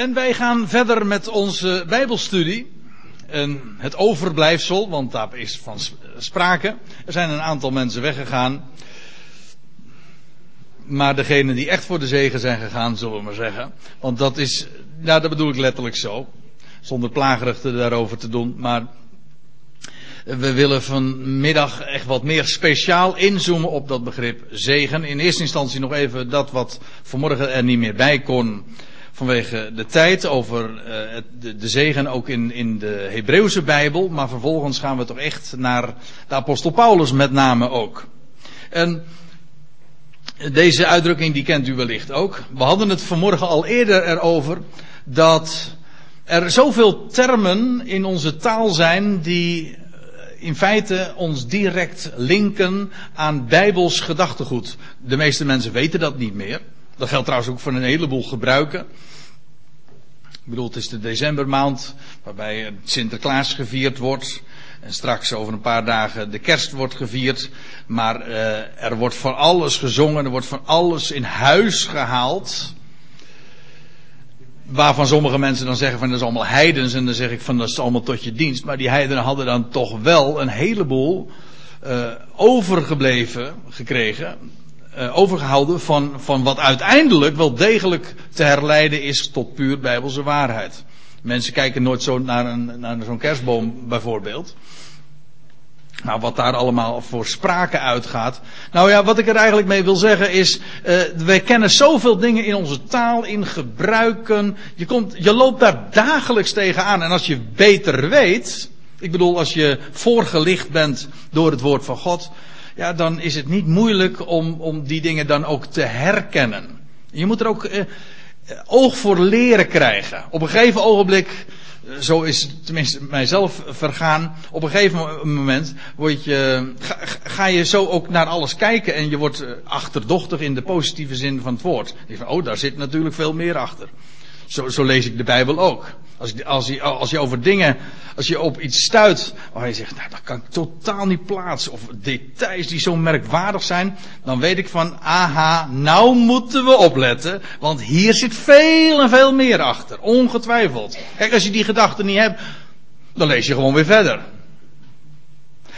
En wij gaan verder met onze Bijbelstudie. En het overblijfsel, want daar is van sprake. Er zijn een aantal mensen weggegaan. Maar degenen die echt voor de zegen zijn gegaan, zullen we maar zeggen. Want dat is, nou dat bedoel ik letterlijk zo. Zonder plagerig daarover te doen. Maar we willen vanmiddag echt wat meer speciaal inzoomen op dat begrip zegen. In eerste instantie nog even dat wat vanmorgen er niet meer bij kon vanwege de tijd over uh, de, zegen ook in, in de Hebreeuwse Bijbel. Maar vervolgens gaan we toch echt naar de apostel Paulus met name ook. En deze uitdrukking die kent u wellicht ook. We hadden het vanmorgen al eerder erover dat er zoveel termen in onze taal zijn die in feite ons direct linken aan bijbels gedachtegoed. De meeste mensen weten dat niet meer. Dat geldt trouwens ook voor een heleboel gebruiken. Ik bedoel, het is de decembermaand waarbij Sinterklaas gevierd wordt. En straks over een paar dagen de kerst wordt gevierd. Maar uh, er wordt van alles gezongen, er wordt van alles in huis gehaald. Waarvan sommige mensen dan zeggen van dat is allemaal heidens. En dan zeg ik van dat is allemaal tot je dienst. Maar die heidenen hadden dan toch wel een heleboel uh, overgebleven gekregen. Uh, overgehouden van, van wat uiteindelijk wel degelijk te herleiden is tot puur bijbelse waarheid. Mensen kijken nooit zo naar, een, naar zo'n kerstboom bijvoorbeeld. Nou, wat daar allemaal voor sprake uitgaat. Nou ja, wat ik er eigenlijk mee wil zeggen is, uh, wij kennen zoveel dingen in onze taal, in gebruiken. Je, komt, je loopt daar dagelijks tegenaan. En als je beter weet, ik bedoel, als je voorgelicht bent door het woord van God, ja, dan is het niet moeilijk om, om die dingen dan ook te herkennen. Je moet er ook uh, oog voor leren krijgen. Op een gegeven ogenblik zo is het tenminste mijzelf vergaan. Op een gegeven moment word je, ga, ga, je zo ook naar alles kijken en je wordt achterdochtig in de positieve zin van het woord. Je van, oh, daar zit natuurlijk veel meer achter. Zo, zo lees ik de Bijbel ook. Als, je, als, je, als je over dingen, als je op iets stuit waar je zegt, nou dat kan ik totaal niet plaatsen. Of details die zo merkwaardig zijn. Dan weet ik van, aha, nou moeten we opletten. Want hier zit veel en veel meer achter. Ongetwijfeld. Kijk, als je die gedachten niet hebt, dan lees je gewoon weer verder.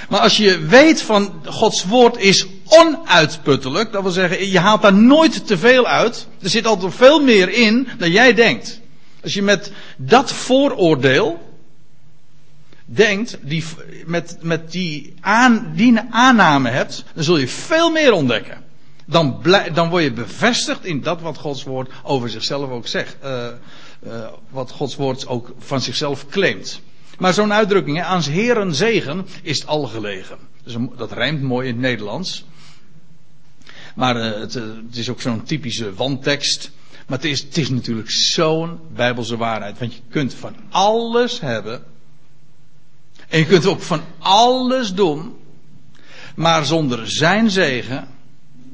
Maar als je weet van Gods woord is onuitputtelijk, dat wil zeggen, je haalt daar nooit te veel uit. Er zit altijd veel meer in dan jij denkt. Als je met dat vooroordeel denkt, die, met, met die, aan, die aanname hebt, dan zul je veel meer ontdekken. Dan, dan word je bevestigd in dat wat Gods woord over zichzelf ook zegt. Uh, uh, wat Gods woord ook van zichzelf claimt. Maar zo'n uitdrukking, hè, aan heren zegen, is het al gelegen. Dus dat rijmt mooi in het Nederlands. Maar uh, het, het, is ook zo'n typische wandtekst. Maar het is, het is natuurlijk zo'n bijbelse waarheid. Want je kunt van alles hebben. En je kunt ook van alles doen. Maar zonder zijn zegen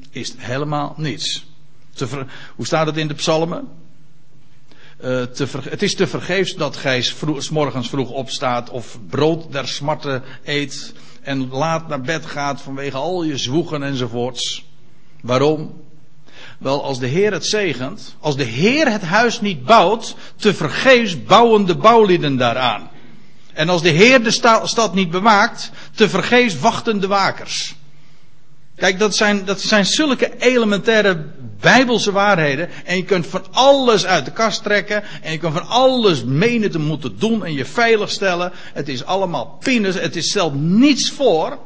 is het helemaal niets. Ver, hoe staat het in de psalmen? Uh, te het is te vergeefs dat gij s morgens vroeg opstaat of brood der smarten eet en laat naar bed gaat vanwege al je zwoegen enzovoorts. Waarom? Wel, als de Heer het zegent, als de Heer het huis niet bouwt, te vergeefs bouwen de bouwlieden daaraan. En als de Heer de sta stad niet bewaakt, te vergeefs wachten de wakers. Kijk, dat zijn, dat zijn zulke elementaire bijbelse waarheden. En je kunt van alles uit de kast trekken. En je kunt van alles menen te moeten doen en je veilig stellen. Het is allemaal pines. Het is stelt niets voor.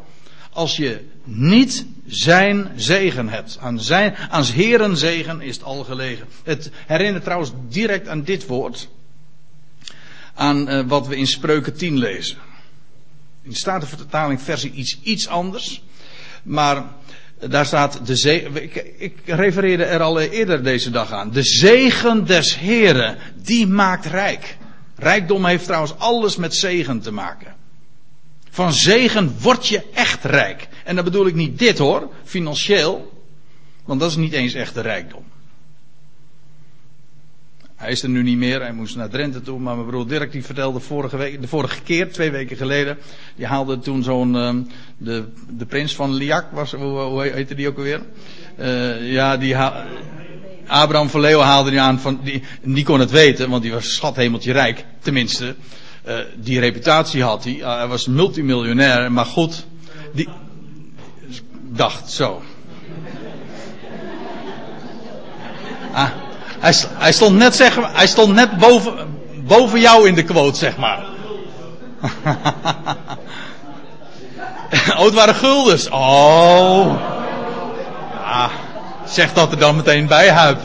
Als je niet zijn zegen hebt. Aan zijn, aan Heren zegen is het al gelegen. Het herinnert trouwens direct aan dit woord. Aan uh, wat we in Spreuken 10 lezen. In de Statenvertaling versie iets, iets anders. Maar daar staat de zegen. Ik, ik, refereerde er al eerder deze dag aan. De zegen des Heren, die maakt rijk. Rijkdom heeft trouwens alles met zegen te maken. Van zegen word je echt rijk. En dan bedoel ik niet dit hoor, financieel. Want dat is niet eens echt de rijkdom. Hij is er nu niet meer, hij moest naar Drenthe toe. Maar mijn broer Dirk die vertelde vorige week, de vorige keer, twee weken geleden. Die haalde toen zo'n, um, de, de prins van Liac, was, hoe, hoe heette die ook alweer? Uh, ja, die Abraham van Leeuwen haalde die aan van, die, die kon het weten, want die was schathemeltje rijk, tenminste. Uh, die reputatie had hij. Uh, hij was multimiljonair, maar goed, die dacht zo. Ah, hij, stond net zeggen, hij stond net boven, boven jou in de quote, zeg maar. oh, het waren guldens. Oh. Ja, zeg dat er dan meteen bij, Huip.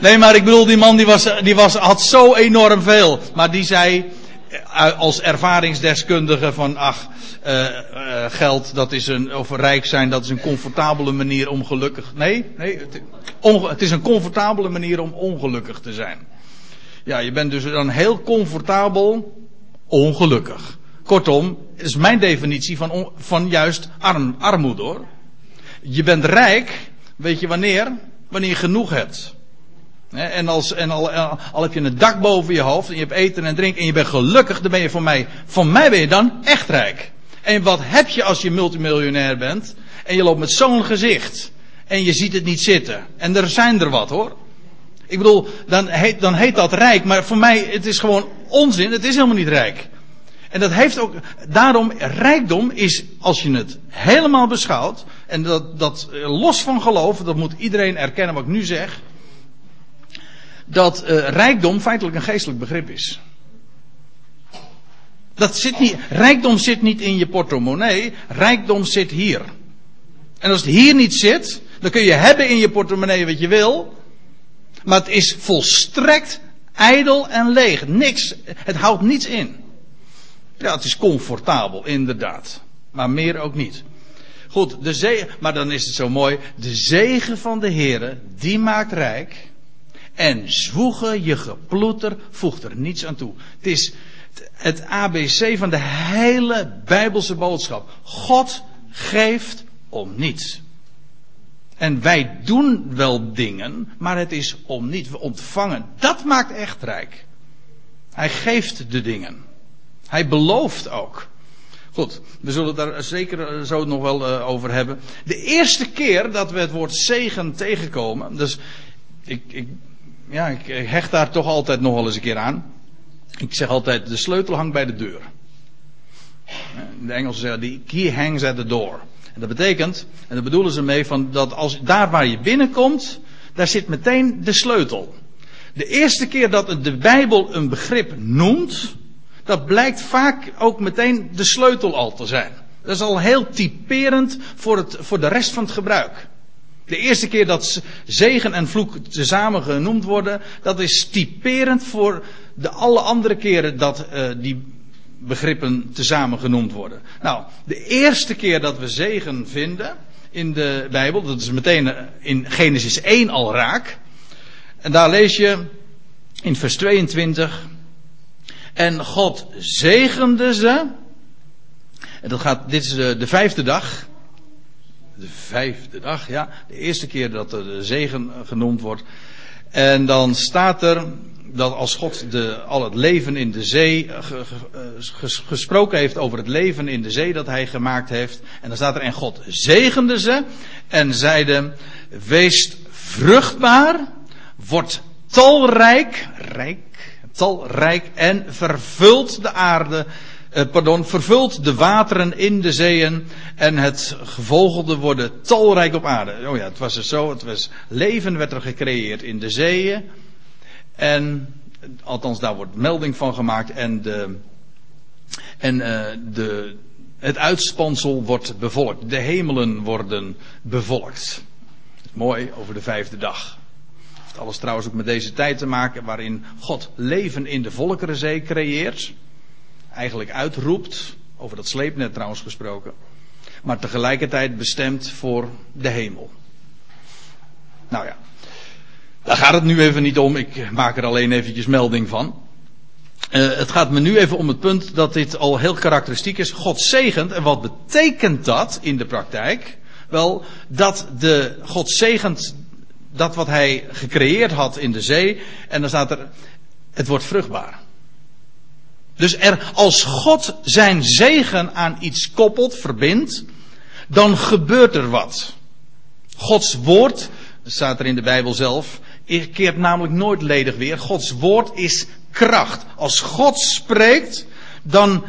Nee, maar ik bedoel, die man die was, die was, had zo enorm veel. Maar die zei, eh, als ervaringsdeskundige van, ach, uh, uh, geld, dat is een, of rijk zijn, dat is een comfortabele manier om gelukkig. Nee, nee, het, is een comfortabele manier om ongelukkig te zijn. Ja, je bent dus dan heel comfortabel ongelukkig. Kortom, is mijn definitie van, van juist arm, armoede hoor. Je bent rijk, weet je wanneer? Wanneer je genoeg hebt. En, als, en al, al, heb je een dak boven je hoofd en je hebt eten en drinken en je bent gelukkig, dan ben je voor mij, van mij ben je dan echt rijk. En wat heb je als je multimiljonair bent en je loopt met zo'n gezicht en je ziet het niet zitten. En er zijn er wat hoor. Ik bedoel, dan heet, dan heet dat rijk, maar voor mij het is gewoon onzin, het is helemaal niet rijk. En dat heeft ook, daarom, rijkdom is, als je het helemaal beschouwt, en dat, dat los van geloof, dat moet iedereen erkennen wat ik nu zeg, dat uh, rijkdom feitelijk een geestelijk begrip is. Dat zit niet, rijkdom zit niet in je portemonnee, rijkdom zit hier. En als het hier niet zit, dan kun je hebben in je portemonnee wat je wil, maar het is volstrekt ijdel en leeg. Niks, het houdt niets in. Ja, het is comfortabel, inderdaad. Maar meer ook niet. Goed, de zegen, maar dan is het zo mooi. De zegen van de Heere, die maakt rijk. En zwoegen je geploeter voegt er niets aan toe. Het is het ABC van de hele Bijbelse boodschap. God geeft om niets. En wij doen wel dingen, maar het is om niet. We ontvangen. Dat maakt echt rijk. Hij geeft de dingen. Hij belooft ook. Goed, we zullen het daar zeker zo nog wel uh, over hebben. De eerste keer dat we het woord zegen tegenkomen, dus ik, ik, ja, ik hecht daar toch altijd nog wel eens een keer aan. Ik zeg altijd, de sleutel hangt bij de deur. De Engelsen zeggen, the key hangs at the door. En dat betekent, en daar bedoelen ze mee, van dat als daar waar je binnenkomt, daar zit meteen de sleutel. De eerste keer dat de Bijbel een begrip noemt, dat blijkt vaak ook meteen de sleutel al te zijn. Dat is al heel typerend voor, het, voor de rest van het gebruik. De eerste keer dat zegen en vloek tezamen genoemd worden, dat is typerend voor de alle andere keren dat uh, die begrippen tezamen genoemd worden. Nou, de eerste keer dat we zegen vinden in de Bijbel, dat is meteen eh, in Genesis 1 al raak. En daar lees je in vers 22. En God zegende ze. En dat gaat, dit is de, de vijfde dag. De vijfde dag, ja. De eerste keer dat de zegen genoemd wordt. En dan staat er dat als God de, al het leven in de zee gesproken heeft over het leven in de zee dat hij gemaakt heeft. En dan staat er en God zegende ze en zeide, wees vruchtbaar, word talrijk, rijk, talrijk en vervult de aarde, eh, pardon, vervult de wateren in de zeeën en het gevogelde worden talrijk op aarde. Oh ja, het was er zo, het was, leven werd er gecreëerd in de zeeën en, althans daar wordt melding van gemaakt en de, en uh, de, het uitspansel wordt bevolkt. De hemelen worden bevolkt. Mooi over de vijfde dag. heeft alles trouwens ook met deze tijd te maken waarin God leven in de volkerenzee creëert. Eigenlijk uitroept. Over dat sleepnet trouwens gesproken. Maar tegelijkertijd bestemd voor de hemel. Nou ja, daar gaat het nu even niet om. Ik maak er alleen eventjes melding van. Uh, het gaat me nu even om het punt dat dit al heel karakteristiek is. God zegent. En wat betekent dat in de praktijk? Wel, dat de God zegent dat wat hij gecreëerd had in de zee. En dan staat er, het wordt vruchtbaar. Dus er, als God zijn zegen aan iets koppelt, verbindt, dan gebeurt er wat. Gods woord, staat er in de Bijbel zelf, keert namelijk nooit ledig weer. Gods woord is kracht. Als God spreekt, dan,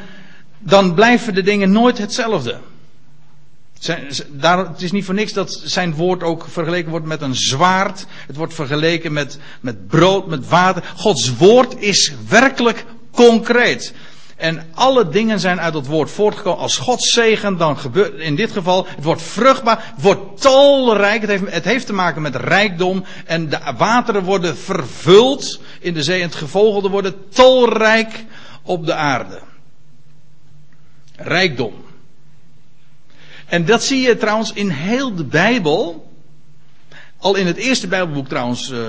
dan blijven de dingen nooit hetzelfde. Zijn, daar, het is niet voor niks dat zijn woord ook vergeleken wordt met een zwaard. Het wordt vergeleken met, met brood, met water. Gods woord is werkelijk concreet. En alle dingen zijn uit het woord voortgekomen. Als God zegen, dan gebeurt in dit geval, het wordt vruchtbaar, het wordt talrijk. Het heeft, het heeft te maken met rijkdom. En de wateren worden vervuld in de zee. En het gevolgde worden talrijk op de aarde. Rijkdom. En dat zie je trouwens in heel de Bijbel. Al in het eerste Bijbelboek trouwens. Uh,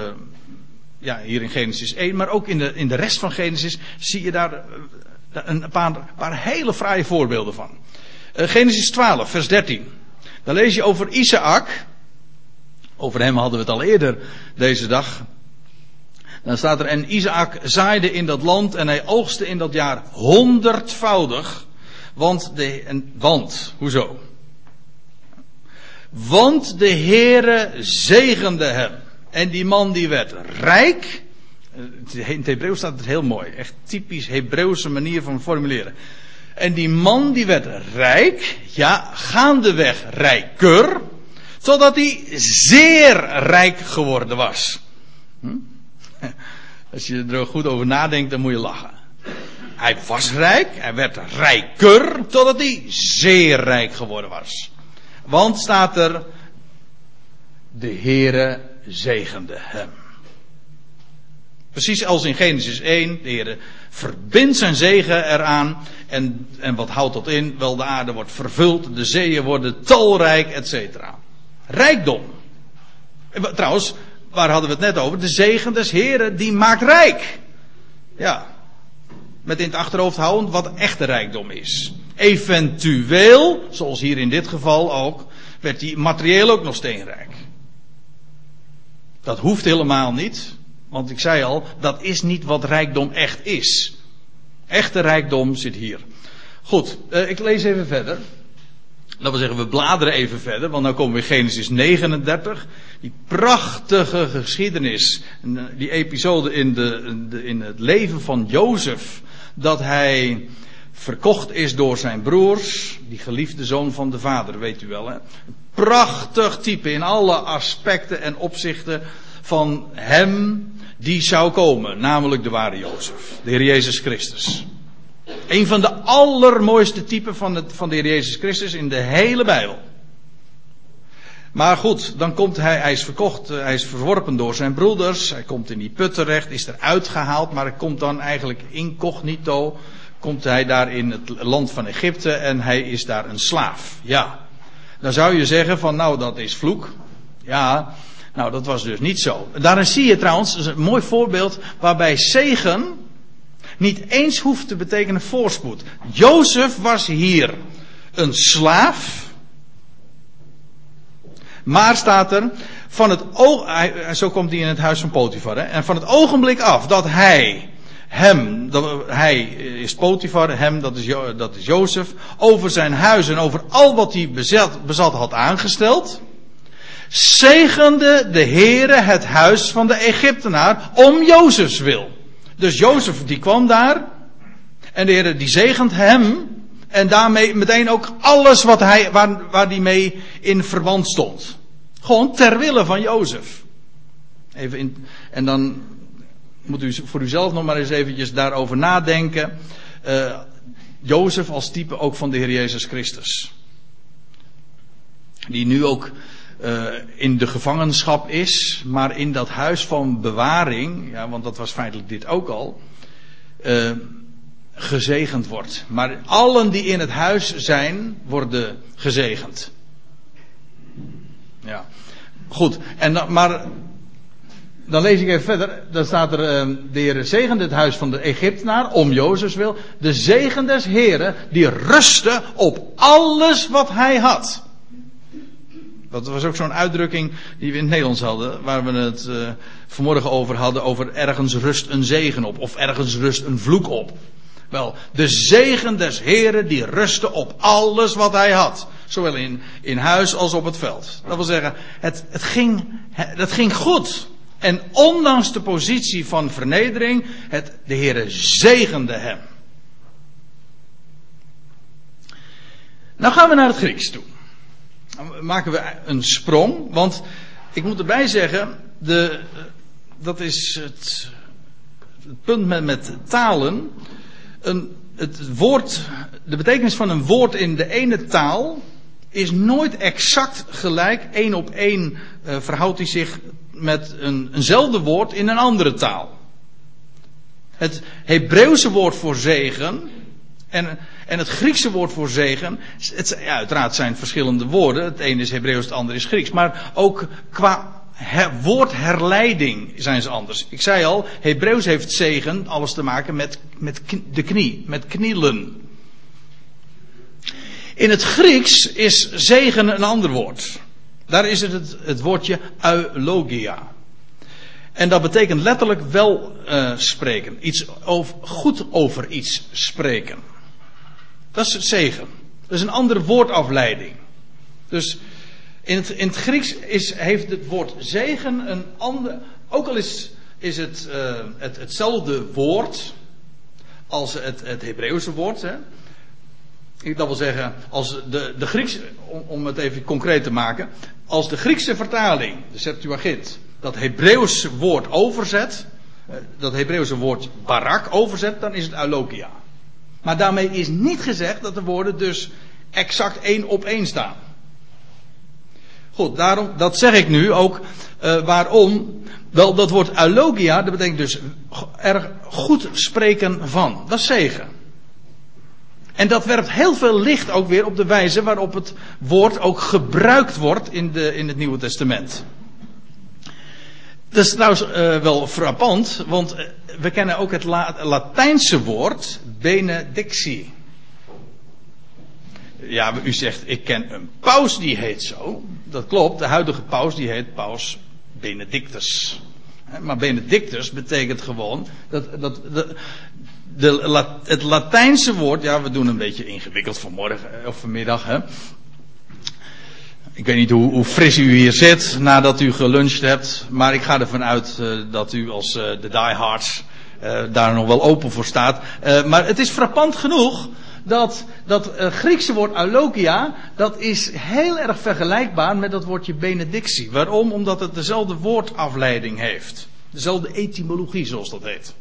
ja, hier in Genesis 1. Maar ook in de, in de rest van Genesis zie je daar uh, een paar, paar hele fraaie voorbeelden van. Uh, Genesis 12, vers 13. Dan lees je over Isaac. Over hem hadden we het al eerder deze dag. Dan staat er, en Isaac zaaide in dat land en hij oogste in dat jaar honderdvoudig. Want, de, en, want, hoezo? Want de Heere zegende hem. En die man die werd rijk. In het Hebreeuws staat het heel mooi. Echt typisch Hebreeuwse manier van formuleren. En die man die werd rijk. Ja, gaandeweg rijker. Totdat hij zeer rijk geworden was. Hm? Als je er goed over nadenkt, dan moet je lachen. Hij was rijk, hij werd rijker, totdat hij zeer rijk geworden was. Want staat er, de Heere zegende hem. Precies als in Genesis 1, de Heere verbindt zijn zegen eraan. En, en wat houdt dat in? Wel, de aarde wordt vervuld, de zeeën worden talrijk, etc. Rijkdom. Trouwens, waar hadden we het net over? De zegen des die maakt rijk. Ja. Met in het achterhoofd houden wat echte rijkdom is. Eventueel, zoals hier in dit geval ook, werd hij materieel ook nog steenrijk. Dat hoeft helemaal niet. Want ik zei al, dat is niet wat rijkdom echt is. Echte rijkdom zit hier. Goed, eh, ik lees even verder. Dat wil zeggen, we bladeren even verder, want dan komen we in Genesis 39. Die prachtige geschiedenis, eh, die episode in, de, in het leven van Jozef. Dat hij verkocht is door zijn broers, die geliefde zoon van de vader, weet u wel. Hè? Prachtig type in alle aspecten en opzichten van hem die zou komen, namelijk de ware Jozef, de Heer Jezus Christus. Een van de allermooiste typen van, het, van de Heer Jezus Christus in de hele Bijbel. Maar goed, dan komt hij, hij is verkocht, eh, hij is verworpen door zijn broeders, hij komt in die put terecht, is er uitgehaald, maar hij komt dan eigenlijk incognito komt hij daar in het land van Egypte en hij is daar een slaaf. Ja. Dan zou je zeggen van nou dat is vloek. Ja, nou dat was dus niet zo. Daarin zie je trouwens een mooi voorbeeld waarbij zegen niet eens hoeft te betekenen voorspoed. Jozef was hier een slaaf. Maar staat er, van het oog, zo komt hij in het huis van Potifar. Hè, en van het ogenblik af dat hij hem, hij is Potifar, hem, dat is, dat is Jozef, over zijn huis en over al wat hij bezat, bezat had aangesteld, zegende de Heere het huis van de Egyptenaar om Jozefs wil. Dus Jozef die kwam daar, en de Heere die zegent hem, en daarmee meteen ook alles wat hij, waar, waar die mee in verband stond. Gewoon ter wille van Jozef. Even in, en dan moet u voor uzelf nog maar eens eventjes daarover nadenken. Uh, Jozef als type ook van de Heer Jezus Christus. Die nu ook uh, in de gevangenschap is, maar in dat huis van bewaring, ja, want dat was feitelijk dit ook al, uh, gezegend wordt. Maar allen die in het huis zijn, worden gezegend. Ja. Goed, en, maar dan lees ik even verder. Dan staat er, uh, de Heer zegende het huis van de Egyptenaar, om Jozefs wil. De zegen des Heren, die rustte op alles wat hij had. Dat was ook zo'n uitdrukking die we in het Nederlands hadden, waar we het uh, vanmorgen over hadden, over ergens rust een zegen op, of ergens rust een vloek op. Wel, de zegen des Heren die rustte op alles wat hij had. Zowel in, in huis als op het veld. Dat wil zeggen, het, het ging, het, het ging goed. En ondanks de positie van vernedering, het, de Heere zegende hem. Nou gaan we naar het Grieks toe. Dan maken we een sprong, want ik moet erbij zeggen, de, dat is het, het punt met, met talen. Een, het woord, de betekenis van een woord in de ene taal is nooit exact gelijk. één op één uh, verhoudt hij zich met een, eenzelfde woord in een andere taal. Het Hebreeuwse woord voor zegen en, en het Griekse woord voor zegen, het, ja, uiteraard zijn verschillende woorden. Het ene is Hebreeuws, het andere is Grieks. Maar ook qua her, woordherleiding zijn ze anders. Ik zei al, Hebreeuws heeft zegen alles te maken met, met de knie, met knielen. In het Grieks is zegen een ander woord. Daar is het het, het woordje eulogia. En dat betekent letterlijk wel uh, spreken. Iets over, goed over iets spreken. Dat is zegen. Dat is een andere woordafleiding. Dus in het, in het Grieks is, heeft het woord zegen een ander. Ook al is, is het, uh, het hetzelfde woord als het, het Hebreeuwse woord. Hè. Dat wil zeggen, als de, de Grieks, om, het even concreet te maken. Als de Griekse vertaling, de Septuagint, dat Hebreeuwse woord overzet. Eh, dat Hebreeuwse woord barak overzet, dan is het eulogia. Maar daarmee is niet gezegd dat de woorden dus exact één op één staan. Goed, daarom, dat zeg ik nu ook. Uh, waarom? Wel, dat woord eulogia, dat betekent dus erg goed spreken van. Dat is zegen. En dat werpt heel veel licht ook weer op de wijze waarop het woord ook gebruikt wordt in, de, in het Nieuwe Testament. Dat is trouwens uh, wel frappant, want uh, we kennen ook het La Latijnse woord benedictie. Ja, u zegt, ik ken een paus die heet zo. Dat klopt, de huidige paus die heet paus Benedictus. Maar Benedictus betekent gewoon dat, dat, de, de, het Latijnse woord, ja, we doen een beetje ingewikkeld vanmorgen eh, of vanmiddag, hè. Ik weet niet hoe, hoe, fris u hier zit nadat u geluncht hebt, maar ik ga ervan uit uh, dat u als uh, de diehards uh, daar nog wel open voor staat. maar het is frappant genoeg dat dat Griekse woord eulogia, dat is heel erg vergelijkbaar met dat woordje benedictie. Waarom? Omdat het dezelfde woordafleiding heeft. Dezelfde etymologie, zoals dat heet.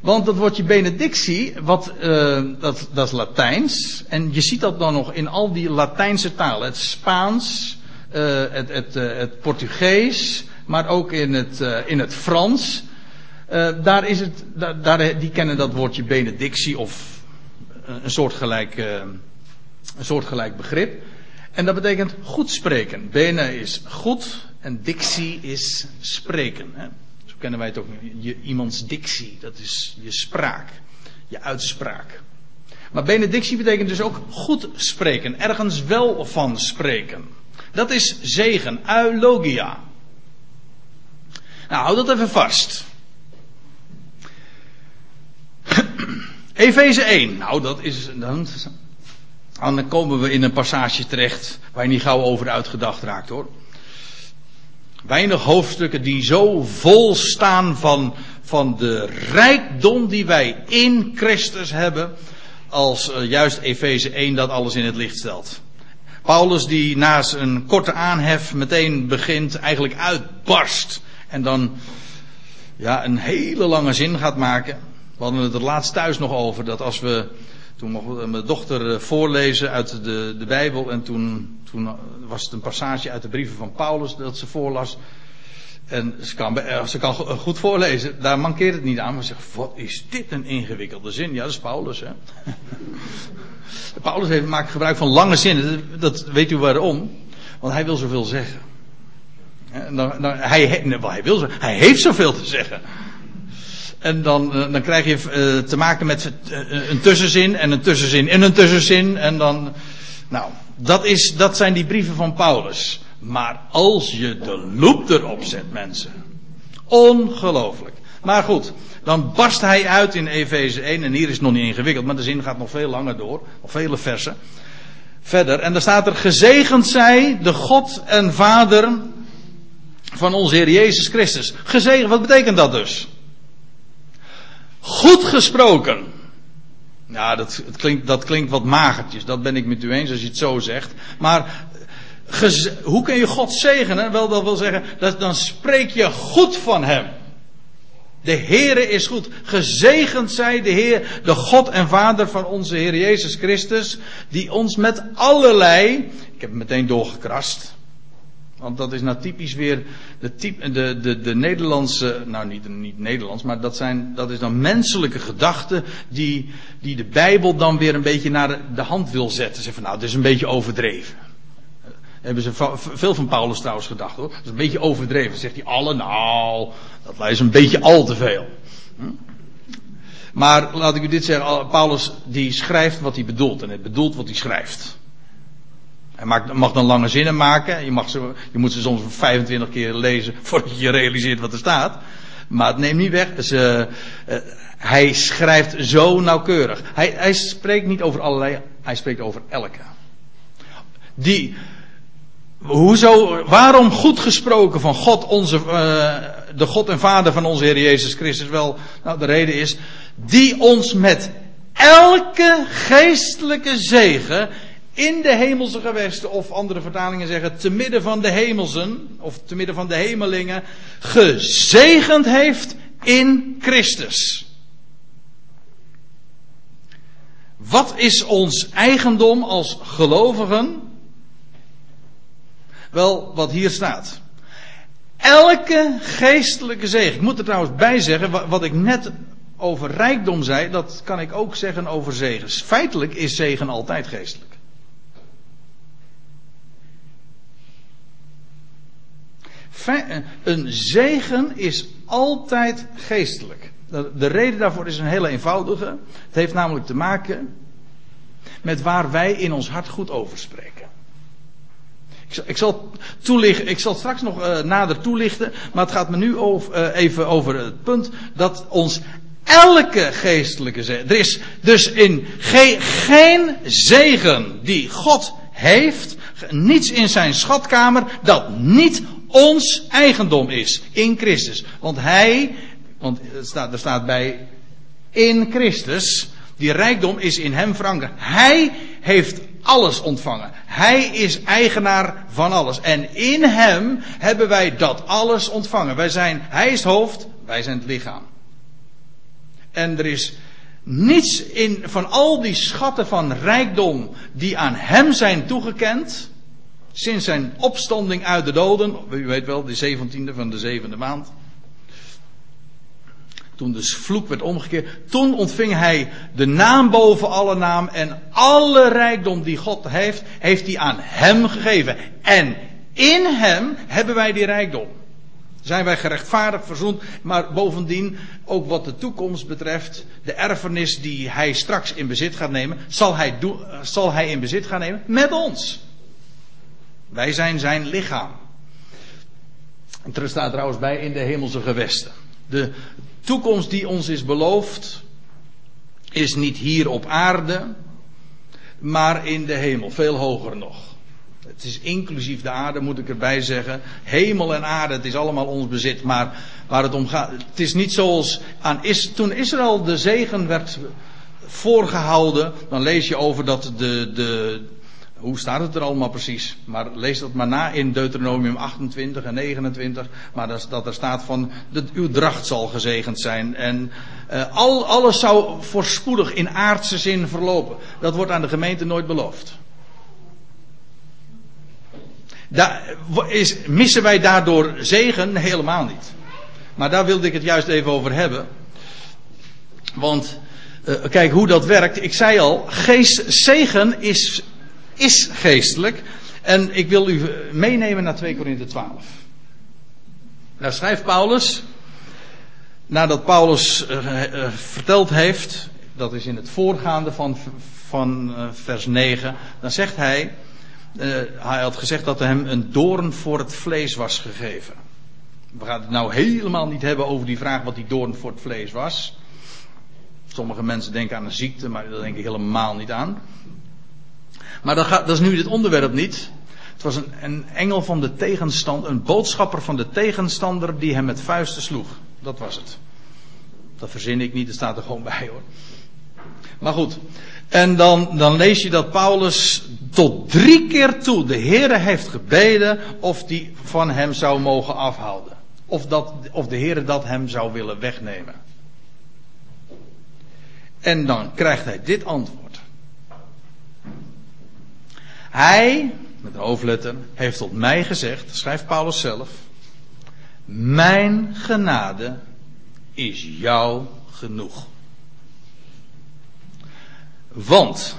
Want dat woordje benedictie, wat, uh, dat, dat is Latijns. En je ziet dat dan nog in al die Latijnse talen. Het Spaans, uh, het, het, uh, het Portugees, maar ook in het, in het Frans. daar is het, daar, die kennen dat woordje benedictie of een soortgelijk, een soortgelijk begrip. En dat betekent goed spreken. Bene is goed en dictie is spreken. Hè kennen wij het ook. Iemands dictie, dat is je spraak, je uitspraak. Maar benedictie betekent dus ook goed spreken, ergens wel van spreken. Dat is zegen, eulogia. Nou, hou dat even vast. Efeze 1, nou dat is. Dan, dan komen we in een passage terecht waar je niet gauw over uitgedacht raakt hoor. Weinig hoofdstukken die zo vol staan van, van de rijkdom die wij in Christus hebben, als uh, juist Efeze 1 dat alles in het licht stelt. Paulus die naast een korte aanhef meteen begint, eigenlijk uitbarst. En dan ja, een hele lange zin gaat maken. We hadden het er laatst thuis nog over dat als we toen mocht mijn dochter eh, voorlezen uit de, de Bijbel. En toen, toen was het een passage uit de brieven van Paulus dat ze voorlas. En ze kan, eh, ze kan goed voorlezen, daar mankeert het niet aan. Maar ze zegt, wat is dit een ingewikkelde zin? Ja, dat is Paulus, hè. Paulus heeft, maakt gebruik van lange zinnen. Dat weet u waarom. Want hij wil zoveel zeggen. En dan, dan, hij, hij, wil, hij heeft zoveel te zeggen. En dan, eh, dan krijg je uh, te maken met uh, een tussenzin en een tussenzin en een tussenzin. En dan, nou, dat, is, dat zijn die brieven van Paulus. Maar als je de loep erop zet, mensen. Ongelooflijk. Maar goed, dan barst hij uit in Efeze 1. En hier is nog niet ingewikkeld, maar de zin gaat nog veel langer door. Nog vele versen. Verder. En dan staat er: Gezegend zij de God en Vader van onze Heer Jezus Christus. Gezegend, wat betekent dat dus? Goed gesproken. Nou, dat, het klinkt, dat klinkt wat magertjes. Dat ben ik met u eens als je het zo zegt. Maar hoe kun je God zegenen? Wel, dat wil zeggen, dat, dan spreek je goed van Hem. De Heere is goed. Gezegend zij de Heer, de God en Vader van onze Heer Jezus Christus, die ons met allerlei, ik heb het meteen doorgekrast, want dat is nou typisch weer de, type, de, de, de Nederlandse, nou niet, niet Nederlands, maar dat, zijn, dat is dan menselijke gedachten die, die de Bijbel dan weer een beetje naar de, hand wil zetten. Zeg van nou, het is een beetje overdreven. Hebben ze veel van Paulus trouwens gedacht hoor. Dat is een beetje overdreven. Zegt hij alle? Nou, dat is een beetje al te veel. Hm? Maar laat ik u dit zeggen. Paulus die schrijft wat hij bedoelt. En hij bedoelt wat hij schrijft. Hij mag dan lange zinnen maken. Je, mag ze, je moet ze soms 25 keer lezen voordat je realiseert wat er staat. Maar het neemt niet weg. Ze, uh, hij schrijft zo nauwkeurig. Hij, hij spreekt niet over allerlei. Hij spreekt over elke. Die, Hoezo, waarom goed gesproken van God, onze, uh, de God en Vader van onze Heer Jezus Christus? Wel, nou, de reden is, die ons met elke geestelijke zegen in de hemelse gewesten, of andere vertalingen zeggen, te midden van de hemelsen, of te midden van de hemelingen, gezegend heeft in Christus. Wat is ons eigendom als gelovigen? Wel, wat hier staat. Elke geestelijke zegen. Ik moet er trouwens bij zeggen, wat ik net over rijkdom zei, dat kan ik ook zeggen over zegens. Feitelijk is zegen altijd geestelijk. Een zegen is altijd geestelijk. De reden daarvoor is een hele eenvoudige. Het heeft namelijk te maken met waar wij in ons hart goed over spreken. Ik zal, toelichten, ik zal straks nog uh, nader toelichten, maar het gaat me nu over, uh, even over het punt dat ons elke geestelijke zegen. Er is dus in ge, geen zegen die God heeft, niets in zijn schatkamer dat niet ons eigendom is in Christus. Want hij, want er staat, er staat bij in Christus, die rijkdom is in hem verankerd. Hij heeft alles ontvangen. Hij is eigenaar van alles. En in hem hebben wij dat alles ontvangen. Wij zijn, hij is het hoofd, wij zijn het lichaam. En er is niets in, van al die schatten van rijkdom die aan hem zijn toegekend. Sinds zijn opstanding uit de doden. U weet wel, de zeventiende van de zevende maand. Toen de vloek werd omgekeerd. Toen ontving hij de naam boven alle naam. En alle rijkdom die God heeft, heeft hij aan hem gegeven. En in hem hebben wij die rijkdom. Zijn wij gerechtvaardigd, verzoend, maar bovendien, ook wat de toekomst betreft, de erfenis die hij straks in bezit gaat nemen, zal hij, zal hij in bezit gaan nemen met ons. Wij zijn zijn lichaam. Er staat trouwens bij in de hemelse gewesten. De toekomst die ons is beloofd, is niet hier op aarde, maar in de hemel, veel hoger nog. Het is inclusief de aarde, moet ik erbij zeggen. Hemel en aarde, het is allemaal ons bezit. Maar waar het om gaat, het is niet zoals aan is, toen Israël de zegen werd voorgehouden, dan lees je over dat de, de, hoe staat het er allemaal precies? Maar lees dat maar na in Deuteronomium 28 en 29. Maar dat, dat er staat van, dat uw dracht zal gezegend zijn. En uh, al, alles zou voorspoedig in aardse zin verlopen. Dat wordt aan de gemeente nooit beloofd. Daar, is, missen wij daardoor zegen? Helemaal niet. Maar daar wilde ik het juist even over hebben. Want, uh, kijk hoe dat werkt. Ik zei al, geest, zegen is is geestelijk. En ik wil u meenemen naar 2 Korinthe 12. Daar schrijft Paulus, nadat Paulus uh, uh, verteld heeft, dat is in het voorgaande van, van vers 9, dan zegt hij, hij had gezegd dat hem een doorn voor het vlees was gegeven. We gaan het nou helemaal niet hebben over die vraag wat die doorn voor het vlees was. Sommige mensen denken aan een ziekte, maar daar denk ik helemaal niet aan. Maar dat, gaat, dat is nu het onderwerp niet. Het was een, een engel van de tegenstander, een boodschapper van de tegenstander die hem met vuisten sloeg. Dat was het. Dat verzin ik niet, dat staat er gewoon bij hoor. Maar goed. En dan, dan lees je dat Paulus tot drie keer toe de Heere heeft gebeden of die van hem zou mogen afhouden. Of, dat, of de Heere dat hem zou willen wegnemen. En dan krijgt hij dit antwoord. Hij, met een hoofdletter, heeft tot mij gezegd, schrijft Paulus zelf. Mijn genade is jou genoeg. Want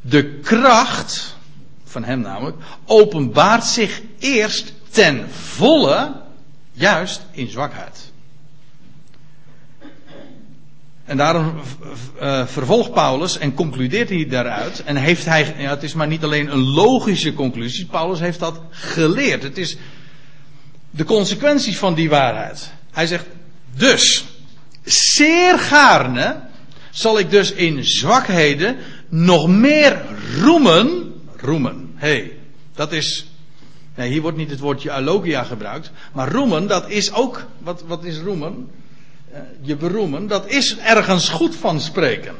de kracht van hem namelijk openbaart zich eerst ten volle juist in zwakheid. En daarom uh, vervolgt Paulus en concludeert hij daaruit. En heeft hij, ja, het is maar niet alleen een logische conclusie, Paulus heeft dat geleerd. Het is de consequenties van die waarheid. Hij zegt, dus, zeer gaarne zal ik dus in zwakheden nog meer roemen. Roemen, hé, hey, dat is. Nee, hier wordt niet het woordje alogia gebruikt. Maar roemen, dat is ook. Wat, wat is roemen? Eh, je beroemen, dat is ergens goed van spreken.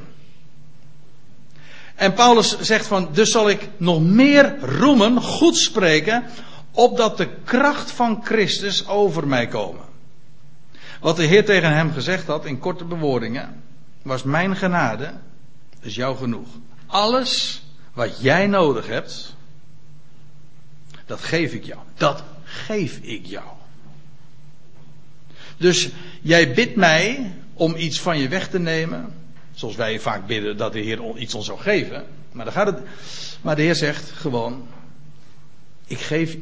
En Paulus zegt van, dus zal ik nog meer roemen, goed spreken, opdat de kracht van Christus over mij komen. Wat de Heer tegen hem gezegd had in korte bewoordingen, was mijn genade, is jou genoeg. Alles wat jij nodig hebt, dat geef ik jou. Dat geef ik jou. Dus jij bidt mij om iets van je weg te nemen. Zoals wij vaak bidden dat de Heer iets ons zou geven. Maar, dan gaat het, maar de Heer zegt gewoon: ik geef,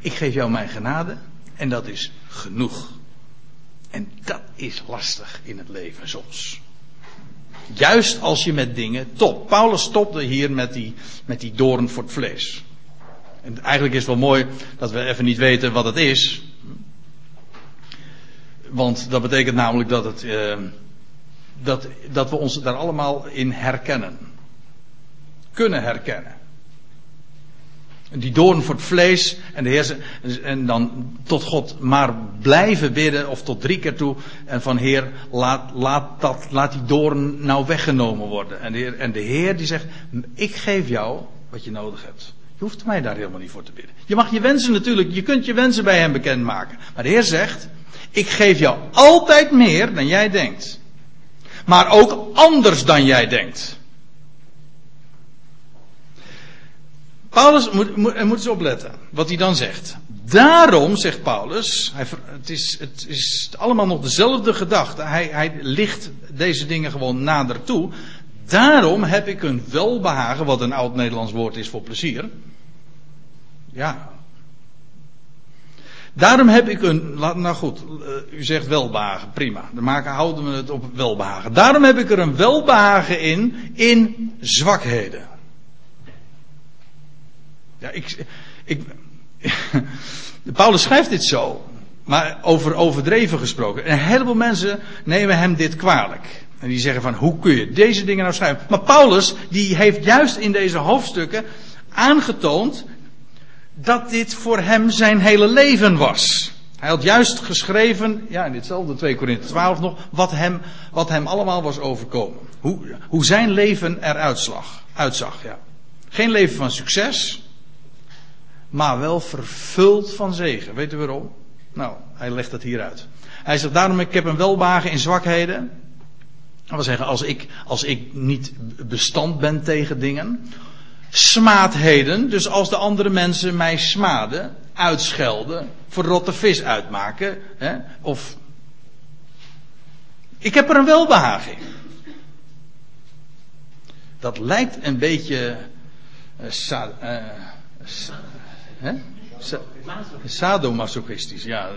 ik geef jou mijn genade en dat is genoeg. En dat is lastig in het leven soms. Juist als je met dingen top. Paulus stopte hier met die, met die doorn voor het vlees. En eigenlijk is het wel mooi dat we even niet weten wat het is. Want dat betekent namelijk dat, het, uh, dat, dat we ons daar allemaal in herkennen. Kunnen herkennen. Die doorn voor het vlees en, de en dan tot God maar blijven bidden of tot drie keer toe. En van Heer, laat, laat, dat, laat die doorn nou weggenomen worden. En de, Heer, en de Heer die zegt, ik geef jou wat je nodig hebt. Je hoeft mij daar helemaal niet voor te bidden. Je mag je wensen natuurlijk, je kunt je wensen bij hem bekendmaken. Maar de Heer zegt, ik geef jou altijd meer dan jij denkt. Maar ook anders dan jij denkt. Paulus moet, moet, moet eens opletten wat hij dan zegt. Daarom, zegt Paulus, hij, het, is, het is allemaal nog dezelfde gedachte. Hij, hij licht deze dingen gewoon nader toe. Daarom heb ik een welbehagen, wat een oud Nederlands woord is voor plezier. Ja. Daarom heb ik een, nou goed, eh, u zegt welbehagen, prima. Dan maken, houden we het op welbehagen. Daarom heb ik er een welbehagen in, in zwakheden. Ja, ik, ik, Paulus schrijft dit zo, maar over overdreven gesproken. een heleboel mensen nemen hem dit kwalijk. En die zeggen van, hoe kun je deze dingen nou schrijven? Maar Paulus, die heeft juist in deze hoofdstukken aangetoond dat dit voor hem zijn hele leven was. Hij had juist geschreven, ja in ditzelfde 2 Korinthe 12 nog, wat hem, wat hem allemaal was overkomen. Hoe, hoe zijn leven eruit uitzag. Ja. Geen leven van succes, maar wel vervuld van zegen. Weet u waarom? Nou, hij legt het hier uit. Hij zegt daarom, ik heb een welbagen in zwakheden. Dat wil zeggen, als ik, als ik niet bestand ben tegen dingen. Smaadheden, dus als de andere mensen mij smaden, uitschelden, voor rotte vis uitmaken. Hè, of. Ik heb er een welbehagen in. Dat lijkt een beetje. Uh, sa, Hè? Sadomasochistisch, ja.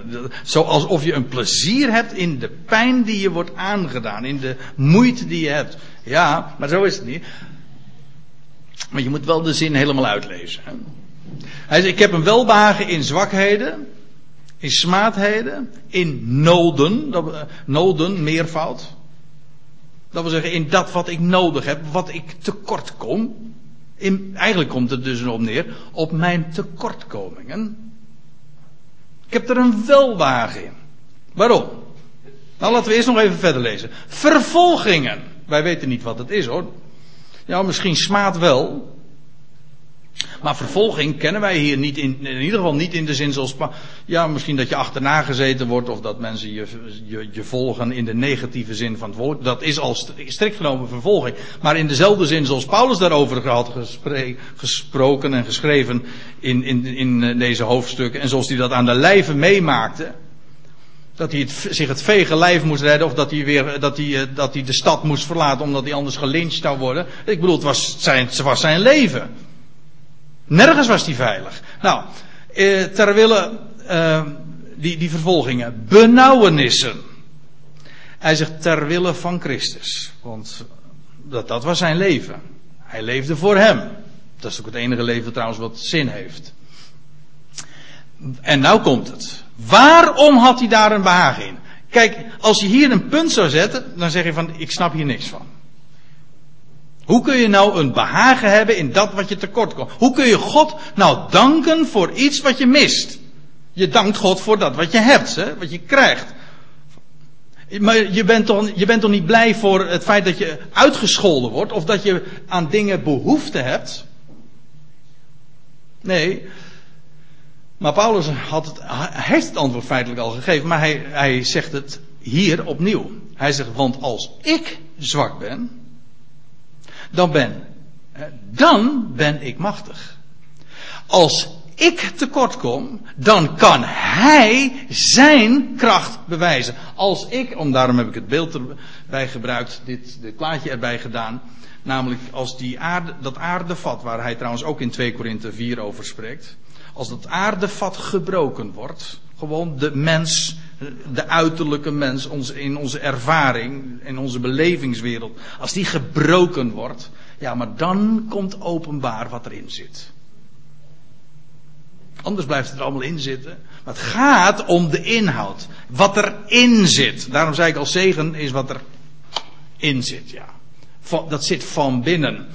Zoals of je een plezier hebt in de pijn die je wordt aangedaan, in de moeite die je hebt. Ja, maar zo is het niet. Maar je moet wel de zin helemaal uitlezen. Hij zegt, ik heb een welbehagen in zwakheden, in smaadheden, in noden, dat, uh, noden, meervoud. Dat wil zeggen, in dat wat ik nodig heb, wat ik tekort kom. Eigenlijk komt het dus erop neer op mijn tekortkomingen. Ik heb er een welwagen in. Waarom? Nou, laten we eerst nog even verder lezen. Vervolgingen. Wij weten niet wat het is hoor. Ja, misschien smaad wel. Maar vervolging kennen wij hier niet in, in ieder geval niet in de zin zoals, ja, misschien dat je achterna gezeten wordt of dat mensen je, je, je volgen in de negatieve zin van het woord. Dat is al strikt genomen vervolging. Maar in dezelfde zin zoals Paulus daarover had gesproken en geschreven in, in, in deze hoofdstukken en zoals hij dat aan de lijve meemaakte. Dat hij het, zich het vege lijf moest redden of dat hij weer, dat hij, dat hij de stad moest verlaten omdat hij anders gelyncht zou worden. Ik bedoel, het was zijn, het was zijn leven. Nergens was hij veilig. Nou, eh, terwille eh, die, die vervolgingen, benauwenissen. Hij zegt terwille van Christus. Want dat, dat was zijn leven. Hij leefde voor hem. Dat is ook het enige leven trouwens wat zin heeft. En nou komt het. Waarom had hij daar een behagen in? Kijk, als je hier een punt zou zetten, dan zeg je van, ik snap hier niks van. Hoe kun je nou een behagen hebben in dat wat je tekort komt? Hoe kun je God nou danken voor iets wat je mist? Je dankt God voor dat wat je hebt, hè, wat je krijgt. Maar je bent, toch, je bent toch niet blij voor het feit dat je uitgescholden wordt of dat je aan dingen behoefte hebt? Nee. Maar Paulus had het, heeft het antwoord feitelijk al gegeven, maar hij, hij zegt het hier opnieuw. Hij zegt, want als ik zwak ben, dan ben, dan ben ik machtig. Als ik tekort kom, dan kan hij zijn kracht bewijzen. Als ik, om daarom heb ik het beeld erbij gebruikt, dit, dit plaatje erbij gedaan. Namelijk als die aarde, dat aardevat, waar hij trouwens ook in 2 Korinthe 4 over spreekt. Als dat aardevat gebroken wordt, gewoon de mens, de uiterlijke mens, in onze ervaring, in onze belevingswereld, als die gebroken wordt, ja, maar dan komt openbaar wat erin zit. Anders blijft het er allemaal in zitten. Maar het gaat om de inhoud. Wat erin zit. Daarom zei ik al, zegen is wat erin zit, ja. Dat zit van binnen.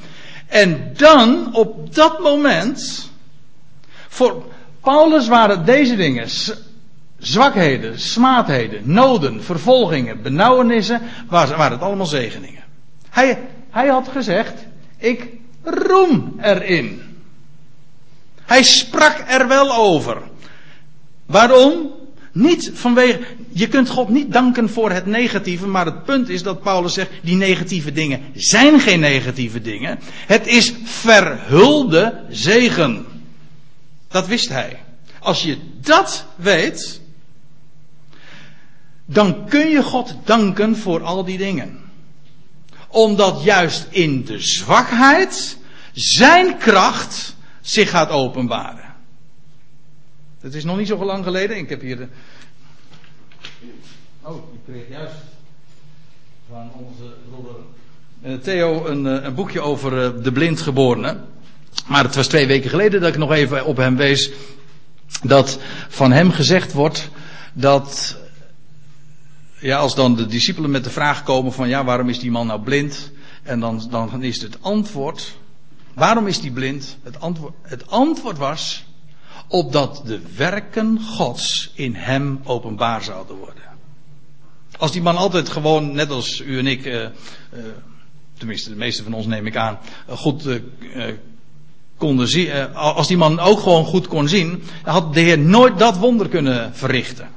En dan, op dat moment, voor Paulus waren deze dingen zwakheden, smaadheden, noden, vervolgingen, benauwenissen, waren het allemaal zegeningen. Hij, hij had gezegd, ik roem erin. Hij sprak er wel over. Waarom? Niet vanwege. Je kunt God niet danken voor het negatieve, maar het punt is dat Paulus zegt: die negatieve dingen zijn geen negatieve dingen. Het is verhulde zegen. Dat wist hij. Als je dat weet, dan kun je God danken voor al die dingen. Omdat juist in de zwakheid zijn kracht zich gaat openbaren. Het is nog niet zo lang geleden. Ik heb hier de. Oh, ik kreeg juist van onze eh, Theo een, eh, een boekje over eh, de blindgeborene. Maar het was twee weken geleden dat ik nog even op hem wees. Dat van hem gezegd wordt dat. Ja, als dan de discipelen met de vraag komen van ja, waarom is die man nou blind? En dan, dan is het antwoord. Waarom is die blind? Het antwoord, het antwoord was. Opdat de werken Gods in hem openbaar zouden worden. Als die man altijd gewoon, net als u en ik, uh, uh, tenminste de meeste van ons neem ik aan, goed uh, konden zien. Eh, als die man ook gewoon goed kon zien, had de Heer nooit dat wonder kunnen verrichten.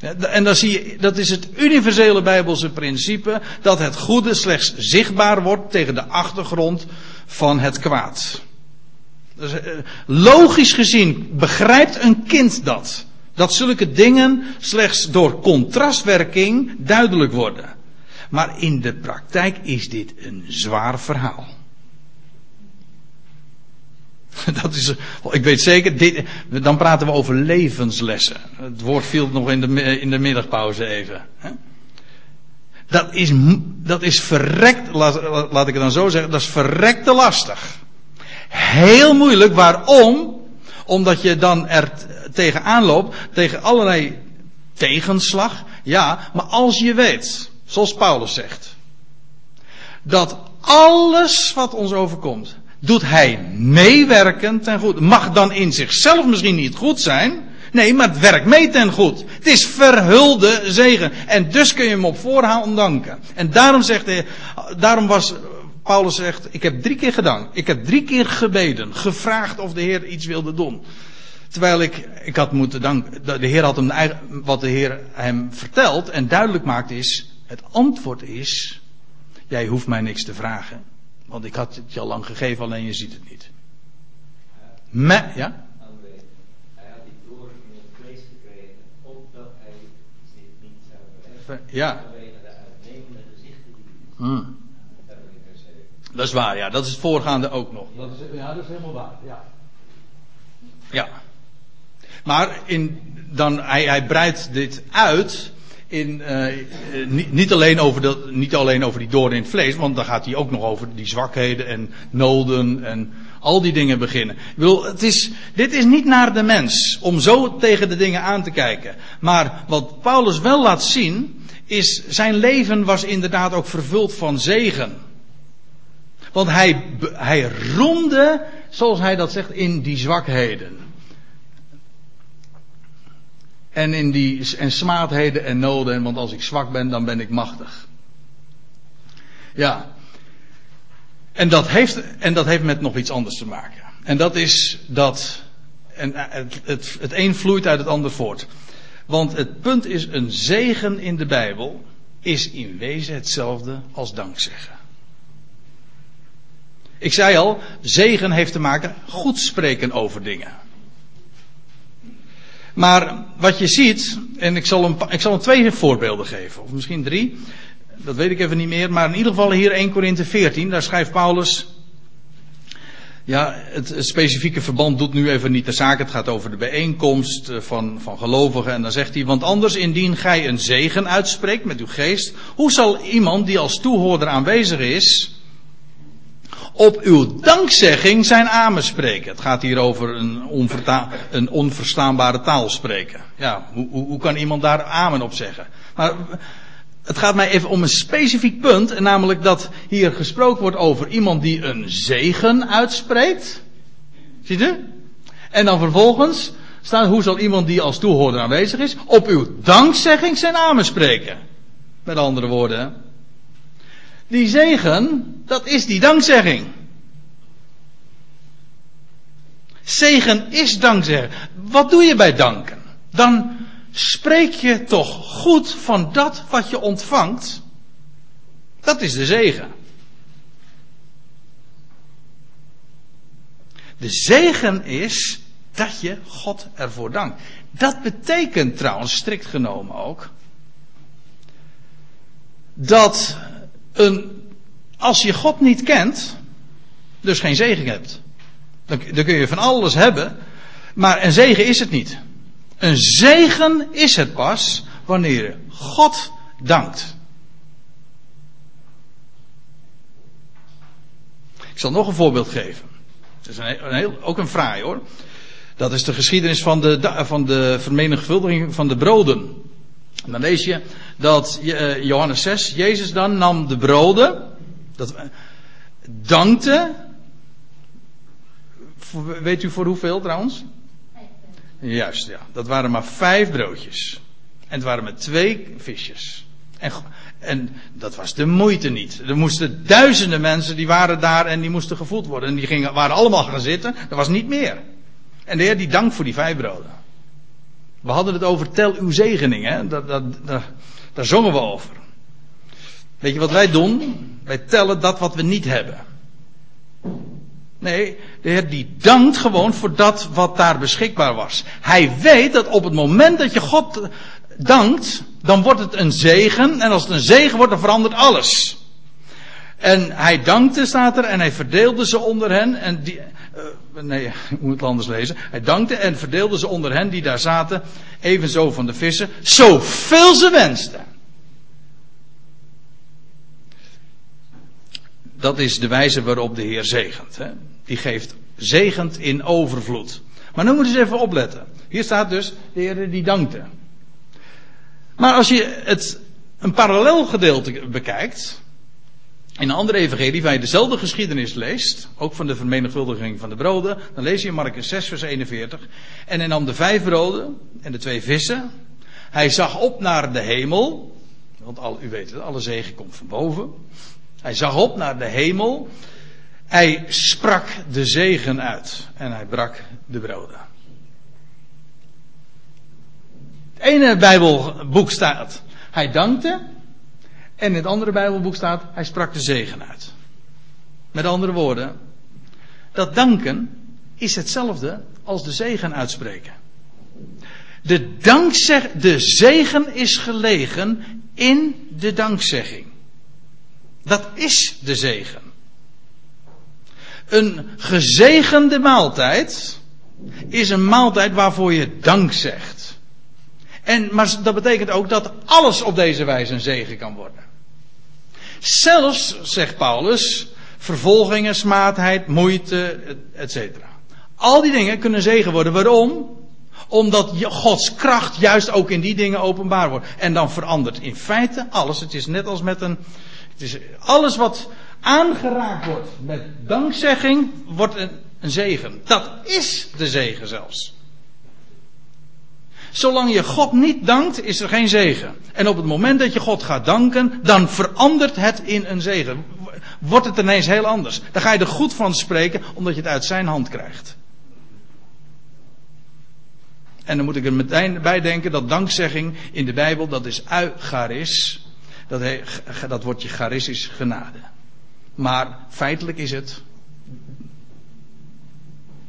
En dan zie je, dat is het universele Bijbelse principe, dat het goede slechts zichtbaar wordt tegen de achtergrond van het kwaad. Dus, eh, logisch gezien begrijpt een kind dat. Dat zulke dingen slechts door contrastwerking duidelijk worden. Maar in de praktijk is dit een zwaar verhaal. Dat is, ik weet zeker, dit, dan praten we over levenslessen. Het woord viel nog in de, in de middagpauze even. Dat is, dat is verrekt, laat, ik het dan zo zeggen, dat is verrekte lastig. Heel moeilijk, waarom? Omdat je dan er tegenaan loopt, tegen allerlei tegenslag. Ja, maar als je weet, zoals Paulus zegt, dat alles wat ons overkomt, doet hij meewerken ten goed. Mag dan in zichzelf misschien niet goed zijn. Nee, maar het werkt mee ten goed. Het is verhulde zegen. En dus kun je hem op voorhand danken. En daarom zegt hij, daarom was, Paulus zegt, ik heb drie keer gedankt. Ik heb drie keer gebeden, gevraagd of de Heer iets wilde doen. Terwijl ik, ik had moeten danken, de Heer had hem, wat de Heer hem vertelt en duidelijk maakt is, het antwoord is, jij hoeft mij niks te vragen. Want ik had het je al lang gegeven, alleen je ziet het niet. Me, ja? Hij had die doorn in het vlees gekregen, opdat hij dit niet zou bereiken. Ja. Vanwege de uitnemende gezichten die Hmm. dat heb ik in vers 7. Dat is waar, ja. Dat is het voorgaande ook nog. Dat is, ja, dat is helemaal waar, ja. Ja. Maar in, dan, hij, hij breidt dit uit in, eh, eh, niet, alleen over dat, niet alleen over die doorn in het vlees, want dan gaat hij ook nog over die zwakheden en noden en al die dingen beginnen. Het is, dit is niet naar de mens om zo tegen de dingen aan te kijken. Maar wat Paulus wel laat zien, is zijn leven was inderdaad ook vervuld van zegen. Want hij, hij roemde, zoals hij dat zegt, in die zwakheden. En in die en smaadheden en noden, want als ik zwak ben, dan ben ik machtig. Ja. En dat heeft, en dat heeft met nog iets anders te maken. En dat is dat, en het, het, het een vloeit uit het ander voort. Want het punt is, een zegen in de Bijbel is in wezen hetzelfde als dankzeggen. Ik zei al, zegen heeft te maken goed spreken over dingen. Maar wat je ziet, en ik zal, een, ik zal een twee voorbeelden geven, of misschien drie, dat weet ik even niet meer, maar in ieder geval hier 1 Korinthe 14, daar schrijft Paulus, ja, het, het, specifieke verband doet nu even niet de zaak, het gaat over de bijeenkomst van, van gelovigen, en dan zegt hij, want anders indien gij een zegen uitspreekt met uw geest, hoe zal iemand die als toehoorder aanwezig is, op uw dankzegging zijn amen spreken. Het gaat hier over een, een onverstaanbare taal spreken. Ja, hoe, hoe, kan iemand daar amen op zeggen? Maar het gaat mij even om een specifiek punt, en namelijk dat hier gesproken wordt over iemand die een zegen uitspreekt. Ziet u? En dan vervolgens staat, hoe zal iemand die als toehoorder aanwezig is, op uw dankzegging zijn amen spreken? Met andere woorden, die zegen, dat is die dankzegging. Zegen is dankzeggen. Wat doe je bij danken? Dan spreek je toch goed van dat wat je ontvangt. Dat is de zegen. De zegen is dat je God ervoor dankt. Dat betekent trouwens, strikt genomen ook, dat als je God niet kent, dus geen zegen hebt. Dan, dan, kun je van alles hebben, maar een zegen is het niet. Een zegen is het pas wanneer je God dankt. Ik zal nog een voorbeeld geven. Het is heel, ook een fraai hoor. Dat is de geschiedenis van de, van de vermenigvuldiging van de broden. En dan lees je dat Johannes 6, Jezus dan nam de broden, dat, dankte. Weet u voor hoeveel trouwens? Juist, ja. Dat waren maar vijf broodjes. En het waren met twee visjes. En, en dat was de moeite niet. Er moesten duizenden mensen, die waren daar en die moesten gevoed worden. En die gingen, waren allemaal gaan zitten. Er was niet meer. En de Heer die dankt voor die vijf broden. We hadden het over tel uw zegening, hè? Daar, daar, daar zongen we over. Weet je wat wij doen? Wij tellen dat wat we niet hebben. Nee, de Heer die dankt gewoon voor dat wat daar beschikbaar was. Hij weet dat op het moment dat je God dankt, dan wordt het een zegen. En als het een zegen wordt, dan verandert alles. En hij dankte, staat er, en hij verdeelde ze onder hen. En die, nee, ik moet het anders lezen. Hij dankte en verdeelde ze onder hen die daar zaten, evenzo van de vissen, zoveel ze wensten. Dat is de wijze waarop de Heer zegent. Hè? Die geeft zegend in overvloed. Maar nu moet je eens even opletten. Hier staat dus de Heer die dankte. Maar als je het een parallel gedeelte bekijkt, In een andere evangelie, waar je dezelfde geschiedenis leest, ook van de vermenigvuldiging van de broden, dan lees je in Marcus 6, vers 41. En hij nam de vijf broden en de twee vissen. Hij zag op naar de hemel, want al, u weet het, alle zegen komt van boven. Hij zag op naar de hemel. Hij sprak de zegen uit en hij brak de broden. Het ene Bijbelboek staat, hij dankte. En in het andere Bijbelboek staat, hij sprak de zegen uit. Met andere woorden, dat danken is hetzelfde als de zegen uitspreken. De, dankzeg, de zegen is gelegen in de dankzegging. Dat is de zegen. Een gezegende maaltijd is een maaltijd waarvoor je dank zegt. En, maar dat betekent ook dat alles op deze wijze een zegen kan worden. Zelfs, zegt Paulus, vervolgingen, smaadheid, moeite, etc. Al die dingen kunnen zegen worden. Waarom? Omdat Gods kracht juist ook in die dingen openbaar wordt. En dan verandert in feite alles. Het is net als met een. Het is alles wat aangeraakt wordt met dankzegging, wordt een, een zegen. Dat is de zegen zelfs. Zolang je God niet dankt, is er geen zegen. En op het moment dat je God gaat danken, dan verandert het in een zegen. Wordt het ineens heel anders. Dan ga je er goed van spreken, omdat je het uit zijn hand krijgt. En dan moet ik er meteen bij denken dat dankzegging in de Bijbel, dat is eucharis. Dat, dat wordt je charistische genade. Maar feitelijk is het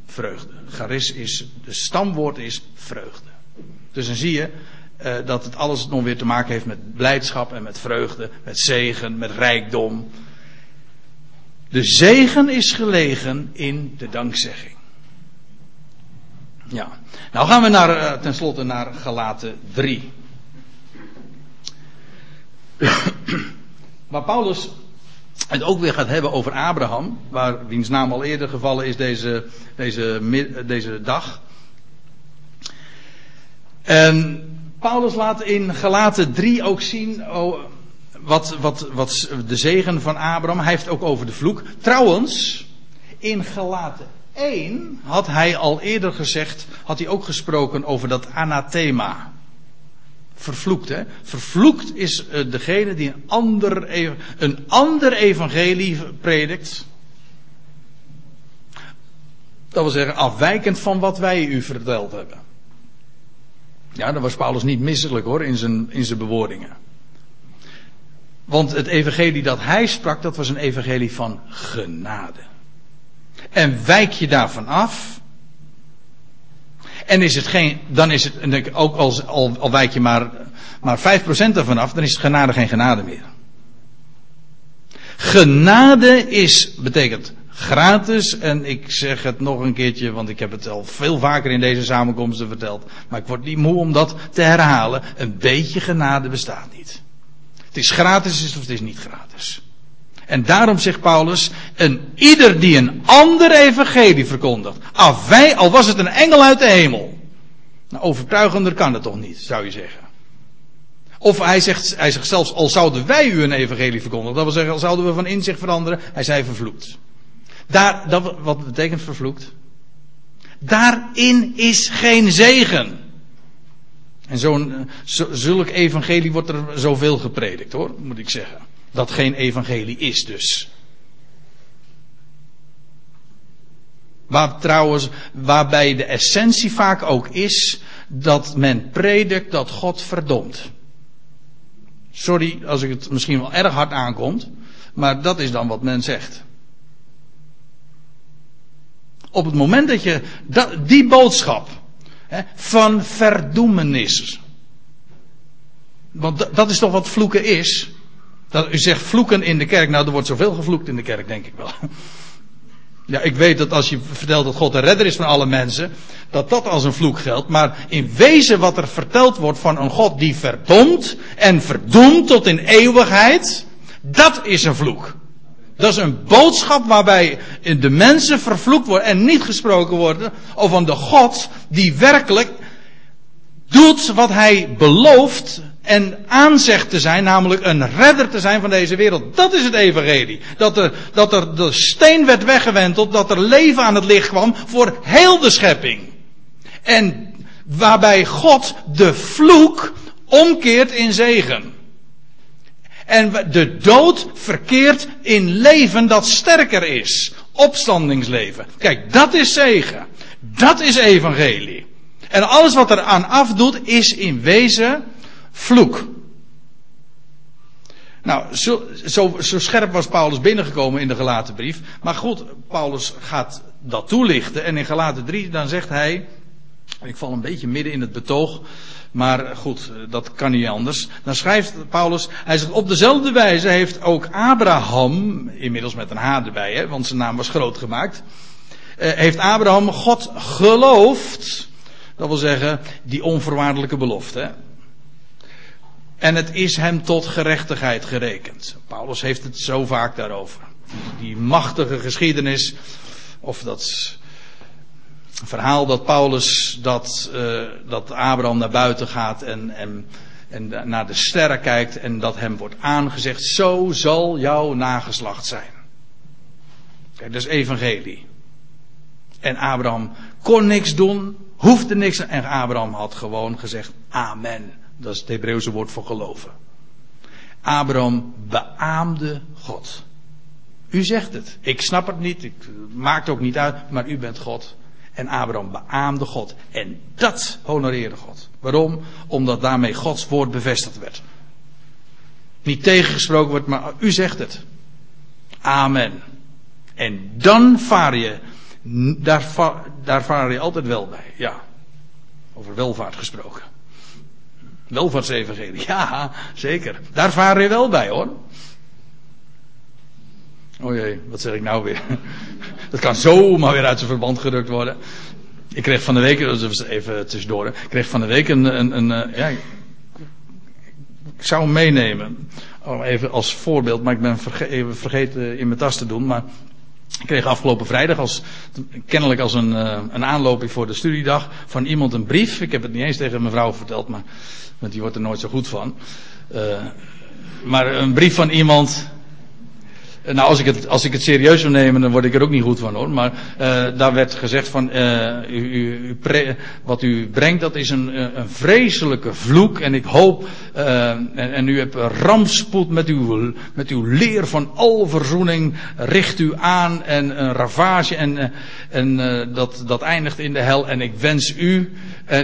vreugde. Charis is, de stamwoord is vreugde. Dus dan zie je uh, dat het alles nog weer te maken heeft met blijdschap en met vreugde, met zegen, met rijkdom. De zegen is gelegen in de dankzegging. Ja. Nou gaan we naar, uh, tenslotte naar Galaten 3. Waar Paulus het ook weer gaat hebben over Abraham, waar wiens naam al eerder gevallen is deze, deze, deze dag. En Paulus laat in Galaten 3 ook zien oh, wat, wat, de zegen van Abraham. Hij heeft ook over de vloek. Trouwens, in Galaten 1 had hij al eerder gezegd, had hij ook gesproken over dat anathema. Vervloekt, hè? Vervloekt is uh, degene die een ander, een ander evangelie predikt. Dat wil zeggen, afwijkend van wat wij u verteld hebben. Ja, daar was Paulus niet misselijk hoor, in zijn, in zijn bewoordingen. Want het evangelie dat hij sprak, dat was een evangelie van genade. En wijk je daarvan af. En is het geen, dan is het, ook als, al, al wijk je maar, maar 5% ervan af, dan is het genade geen genade meer. Genade is, betekent gratis. En ik zeg het nog een keertje, want ik heb het al veel vaker in deze samenkomsten verteld. Maar ik word niet moe om dat te herhalen. Een beetje genade bestaat niet. Het is gratis of het is niet gratis. En daarom zegt Paulus, en ieder die een ander evangelie verkondigt, af wij, al was het een engel uit de hemel. Nou, overtuigender kan het toch niet, zou je zeggen. Of hij zegt, hij zegt zelfs, al zouden wij u een evangelie verkondigen, dat wil zeggen, al zouden we van inzicht veranderen, hij zei vervloekt. Daar, dat, wat betekent vervloekt? Daarin is geen zegen. En zo'n, eh, zulk evangelie wordt er zoveel gepredikt hoor, moet ik zeggen. Dat geen evangelie is dus. Waar trouwens, waarbij de essentie vaak ook is dat men predikt dat God verdomt. Sorry als ik het misschien wel erg hard aankomt, maar dat is dan wat men zegt. Op het moment dat je dat, die boodschap hè, van verdoemenis. Want dat is toch wat vloeken is. Dat, u zegt vloeken in de kerk. Nou, er wordt zoveel gevloekt in de kerk, denk ik wel. Ja, ik weet dat als je vertelt dat God de redder is van alle mensen, dat dat als een vloek geldt. Maar in wezen wat er verteld wordt van een God die verdomt en verdoemt tot in eeuwigheid, dat is een vloek. Dat is een boodschap waarbij de mensen vervloekt worden en niet gesproken worden over de God die werkelijk doet wat hij belooft en aanzegt te zijn, namelijk een redder te zijn van deze wereld. Dat is het evangelie. Dat er, dat er de steen werd weggewenteld, dat er leven aan het licht kwam voor heel de schepping. En waarbij God de vloek omkeert in zegen. En de dood verkeert in leven dat sterker is. Opstandingsleven. Kijk, dat is zegen. Dat is evangelie. En alles wat er aan afdoet is in wezen vloek. Nou, zo, zo, zo, scherp was Paulus binnengekomen in de gelaten brief. Maar goed, Paulus gaat dat toelichten. En in gelaten 3 dan zegt hij. Ik val een beetje midden in het betoog. Maar goed, dat kan niet anders. Dan schrijft Paulus, hij zegt op dezelfde wijze heeft ook Abraham, inmiddels met een H erbij, hè, want zijn naam was groot gemaakt, eh, heeft Abraham God geloofd. Dat wil zeggen, die onvoorwaardelijke belofte. En het is hem tot gerechtigheid gerekend. Paulus heeft het zo vaak daarover. Die machtige geschiedenis, of dat verhaal dat Paulus, dat, uh, dat Abraham naar buiten gaat en, en, en naar de sterren kijkt en dat hem wordt aangezegd, zo zal jouw nageslacht zijn. Kijk, dat is evangelie. En Abraham kon niks doen, hoefde niks en Abraham had gewoon gezegd amen. Dat is het Hebreeuwse woord voor geloven. Abraham beaamde God. U zegt het. Ik snap het niet. Ik maakt het ook niet uit. Maar u bent God. En Abraham beaamde God. En dat honoreerde God. Waarom? Omdat daarmee Gods woord bevestigd werd. Niet tegengesproken wordt, maar u zegt het. Amen. En dan vaar je, daar, vaar je altijd wel bij. Ja. Over welvaart gesproken. Welvaartsevangelie. Ja, zeker. Daar vaar je wel bij hoor. Oh jee, wat zeg ik nou weer? Dat kan zomaar weer uit zijn verband gerukt worden. Ik kreeg van de week, even tussendoor, ik kreeg van de week een, een, een eh, ja, ik zou meenemen. Oh, even als voorbeeld, maar ik ben even vergeten in mijn tas te doen. Maar ik kreeg afgelopen vrijdag als, kennelijk als een, uh, een aanloopje voor de studiedag van iemand een brief. Ik heb het niet eens tegen mijn vrouw verteld, maar, want die wordt er nooit zo goed van. Uh, maar een brief van iemand nou, als ik, het, als ik het serieus zou nemen, dan word ik er ook niet goed van hoor. Maar uh, daar werd gezegd van, uh, u, u, pre, wat u brengt, dat is een, een vreselijke vloek. En ik hoop, uh, en, en, u hebt rampspoed met uw, met uw leer van al verzoening, richt u aan en een ravage en, en dat, dat eindigt in de hel. En ik wens u,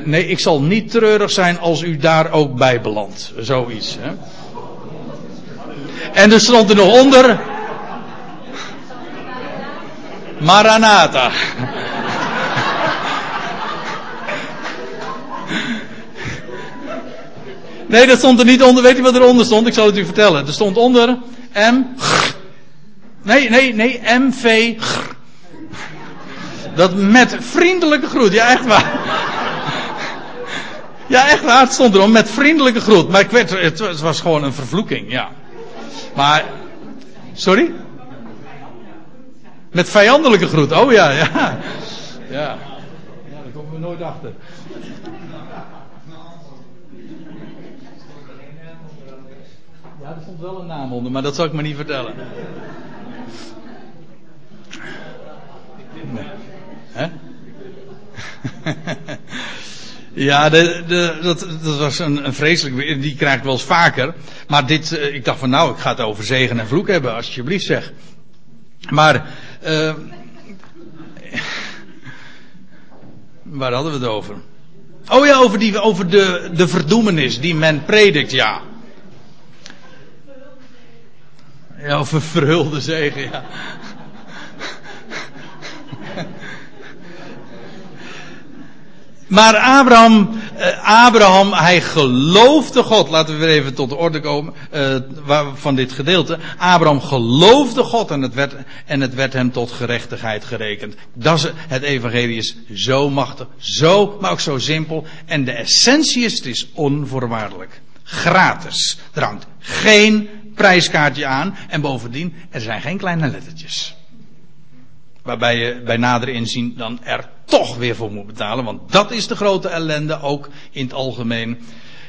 nee, ik zal niet treurig zijn als u daar ook bij belandt. Zoiets. Hè. En er stond er nog onder. Maranatha. Nee, dat stond er niet onder. Weet je wat eronder stond? Ik zal het u vertellen. Er stond onder M. Nee, nee, nee, MV. Dat met vriendelijke groet. Ja, echt waar. Ja, echt waar. Het stond erom met vriendelijke groet. Maar ik weet, het was gewoon een vervloeking, ja. Maar, sorry? Met vijandelijke groet. Oh ja, ja. Ja, ja daar komen we nooit achter. Ja, er stond wel een naam onder, maar dat zal ik me niet vertellen. Nee. Hè? Ja, de, de, dat, dat was een, een vreselijk. Die krijg ik wel eens vaker. Maar dit, ik dacht van nou, ik ga het over zegen en vloek hebben, alsjeblieft zeg. Maar, uh, waar hadden we het over? Oh ja, over, die, over de, de verdoemenis die men predikt, ja. Ja, over verhulde zegen, ja. Maar Abraham, uh, Abraham, hij geloofde God. Laten we weer even tot de orde komen uh, van dit gedeelte. Abraham geloofde God en het, werd, en het werd hem tot gerechtigheid gerekend. Dat is, het evangelie is zo machtig, zo, maar ook zo simpel. En de essentie is, het is onvoorwaardelijk. Gratis. Er hangt geen prijskaartje aan. En bovendien, er zijn geen kleine lettertjes. Waarbij je bij nader inzien dan er toch weer voor moet betalen. Want dat is de grote ellende ook in het algemeen.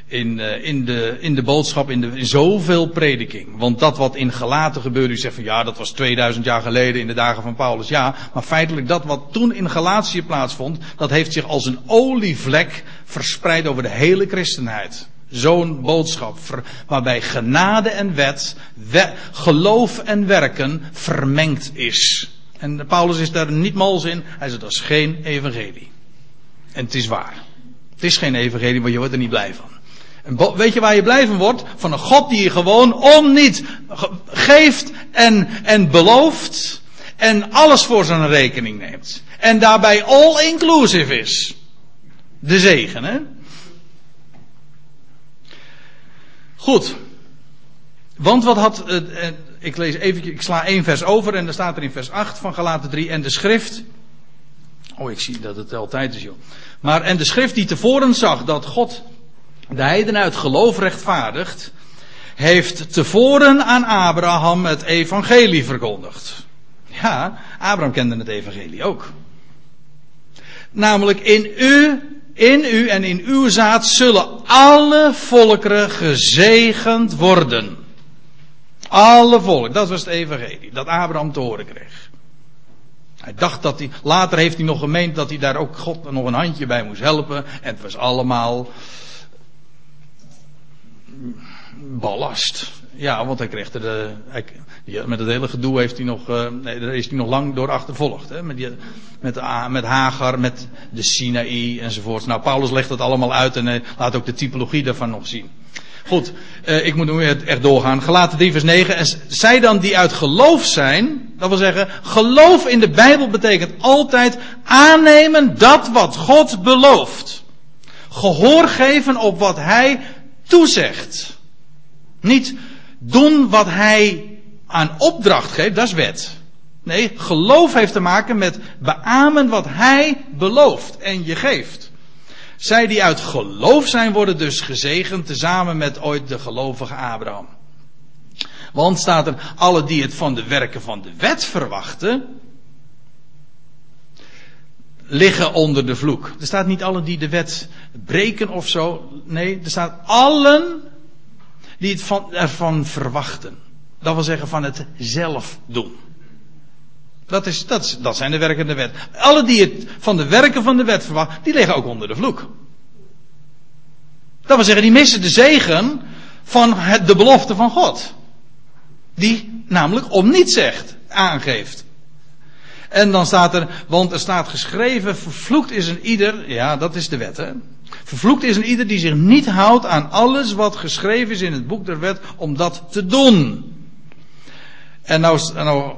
in, uh, in, de, in de boodschap, in, de, in zoveel prediking. Want dat wat in Galaten gebeurde, u zegt van ja, dat was 2000 jaar geleden in de dagen van Paulus. Ja, maar feitelijk dat wat toen in Galatië plaatsvond, dat heeft zich als een olievlek verspreid over de hele christenheid. Zo'n boodschap, waarbij genade en wet, geloof en werken vermengd is. En Paulus is daar niet mals in. Hij zegt dat is geen evangelie. En het is waar. Het is geen evangelie, maar je wordt er niet blij van. En weet je waar je blij van wordt? Van een God die je gewoon om niet geeft en, en belooft. En alles voor zijn rekening neemt. En daarbij all inclusive is. De zegen, hè? Goed. Want wat had, uh, ik lees even, ik sla één vers over en dan staat er in vers 8 van Galaten 3 en de schrift. Oh, ik zie dat het altijd is, joh. Maar en de schrift die tevoren zag dat God de heiden uit geloof rechtvaardigt, heeft tevoren aan Abraham het evangelie verkondigd. Ja, Abraham kende het evangelie ook. Namelijk in u, in u en in uw zaad zullen alle volkeren gezegend worden. Alle volk, dat was het evangelie, dat Abraham te horen kreeg. Hij dacht dat hij, later heeft hij nog gemeend dat hij daar ook God nog een handje bij moest helpen. En het was allemaal ballast. Ja, want hij kreeg er de, met het hele gedoe heeft hij nog, uh, nee, daar is hij nog lang door achtervolgd. Hè? Met, die, met, met Hagar, met de Sinaï enzovoort. Nou, Paulus legt dat allemaal uit en laat ook de typologie daarvan nog zien. Goed, uh, ik moet nu echt doorgaan. Gelaten 3 vers 9. En zij dan die uit geloof zijn, dat wil zeggen, geloof in de Bijbel betekent altijd aannemen dat wat God belooft. Gehoor geven op wat Hij toezegt. Niet doen wat Hij aan opdracht geeft, dat is wet. Nee, geloof heeft te maken met beamen wat Hij belooft en je geeft. Zij die uit geloof zijn, worden dus gezegend, tezamen met ooit de gelovige Abraham. Want staat er, alle die het van de werken van de wet verwachten, liggen onder de vloek. Er staat niet alle die de wet breken of zo. Nee, er staat allen die het van, ervan verwachten. Dat wil zeggen van het zelf doen. Dat, is, dat, is, dat zijn de werken van de wet. Alle die het van de werken van de wet verwachten, die liggen ook onder de vloek. Dat wil zeggen, die missen de zegen van het, de belofte van God. Die namelijk om niet zegt, aangeeft. En dan staat er, want er staat geschreven, vervloekt is een ieder, ja dat is de wet hè. Vervloekt is een ieder die zich niet houdt aan alles wat geschreven is in het boek der wet om dat te doen. En nou, nou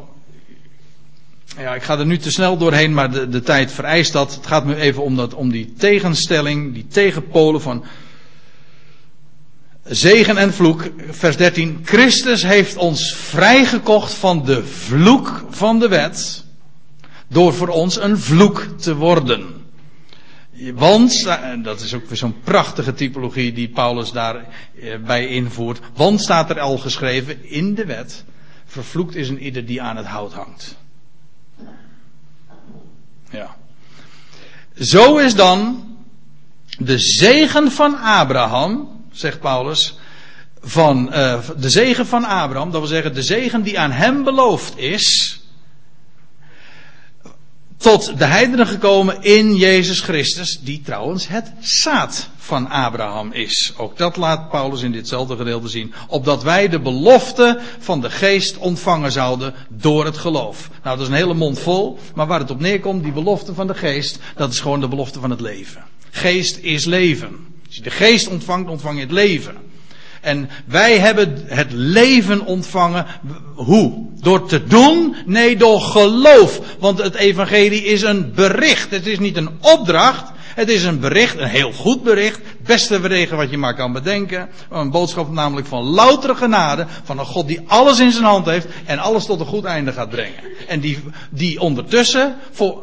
ja, ik ga er nu te snel doorheen, maar de, de tijd vereist dat. Het gaat me even om, dat, om die tegenstelling, die tegenpolen van zegen en vloek. Vers 13. Christus heeft ons vrijgekocht van de vloek van de wet. Door voor ons een vloek te worden. Want, dat is ook weer zo'n prachtige typologie die Paulus daarbij eh, invoert. Want staat er al geschreven in de wet. Vervloekt is een ieder die aan het hout hangt. Ja. Zo is dan de zegen van Abraham, zegt Paulus, van uh, de zegen van Abraham, dat wil zeggen de zegen die aan hem beloofd is, tot de heidenen gekomen in Jezus Christus, die trouwens het zaad van Abraham is. Ook dat laat Paulus in ditzelfde gedeelte zien. Opdat wij de belofte van de geest ontvangen zouden door het geloof. Nou, dat is een hele mond vol, maar waar het op neerkomt, die belofte van de geest, dat is gewoon de belofte van het leven. Geest is leven. Als je de geest ontvangt, ontvang je het leven. En wij hebben het leven ontvangen. Hoe? Door te doen? Nee, door geloof. Want het evangelie is een bericht. Het is niet een opdracht. Het is een bericht, een heel goed bericht. Beste bericht wat je maar kan bedenken. Een boodschap namelijk van loutere genade. Van een God die alles in zijn hand heeft. En alles tot een goed einde gaat brengen. En die, die ondertussen voor,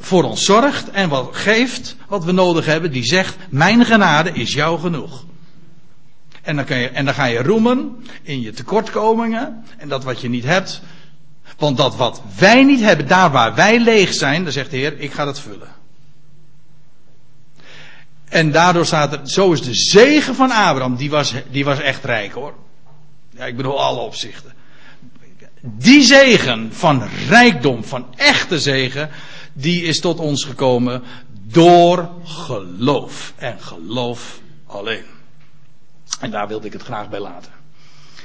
voor ons zorgt en wat geeft wat we nodig hebben. Die zegt, mijn genade is jou genoeg. En dan, ga je roemen in je tekortkomingen en dat wat je niet hebt. Want dat wat wij niet hebben, daar waar wij leeg zijn, dan zegt de Heer, ik ga dat vullen. En daardoor staat er, zo is de zegen van Abraham, die was, die was echt rijk hoor. Ja, ik bedoel alle opzichten. Die zegen van rijkdom, van echte zegen, die is tot ons gekomen door geloof. En geloof alleen. En daar wilde ik het graag bij laten.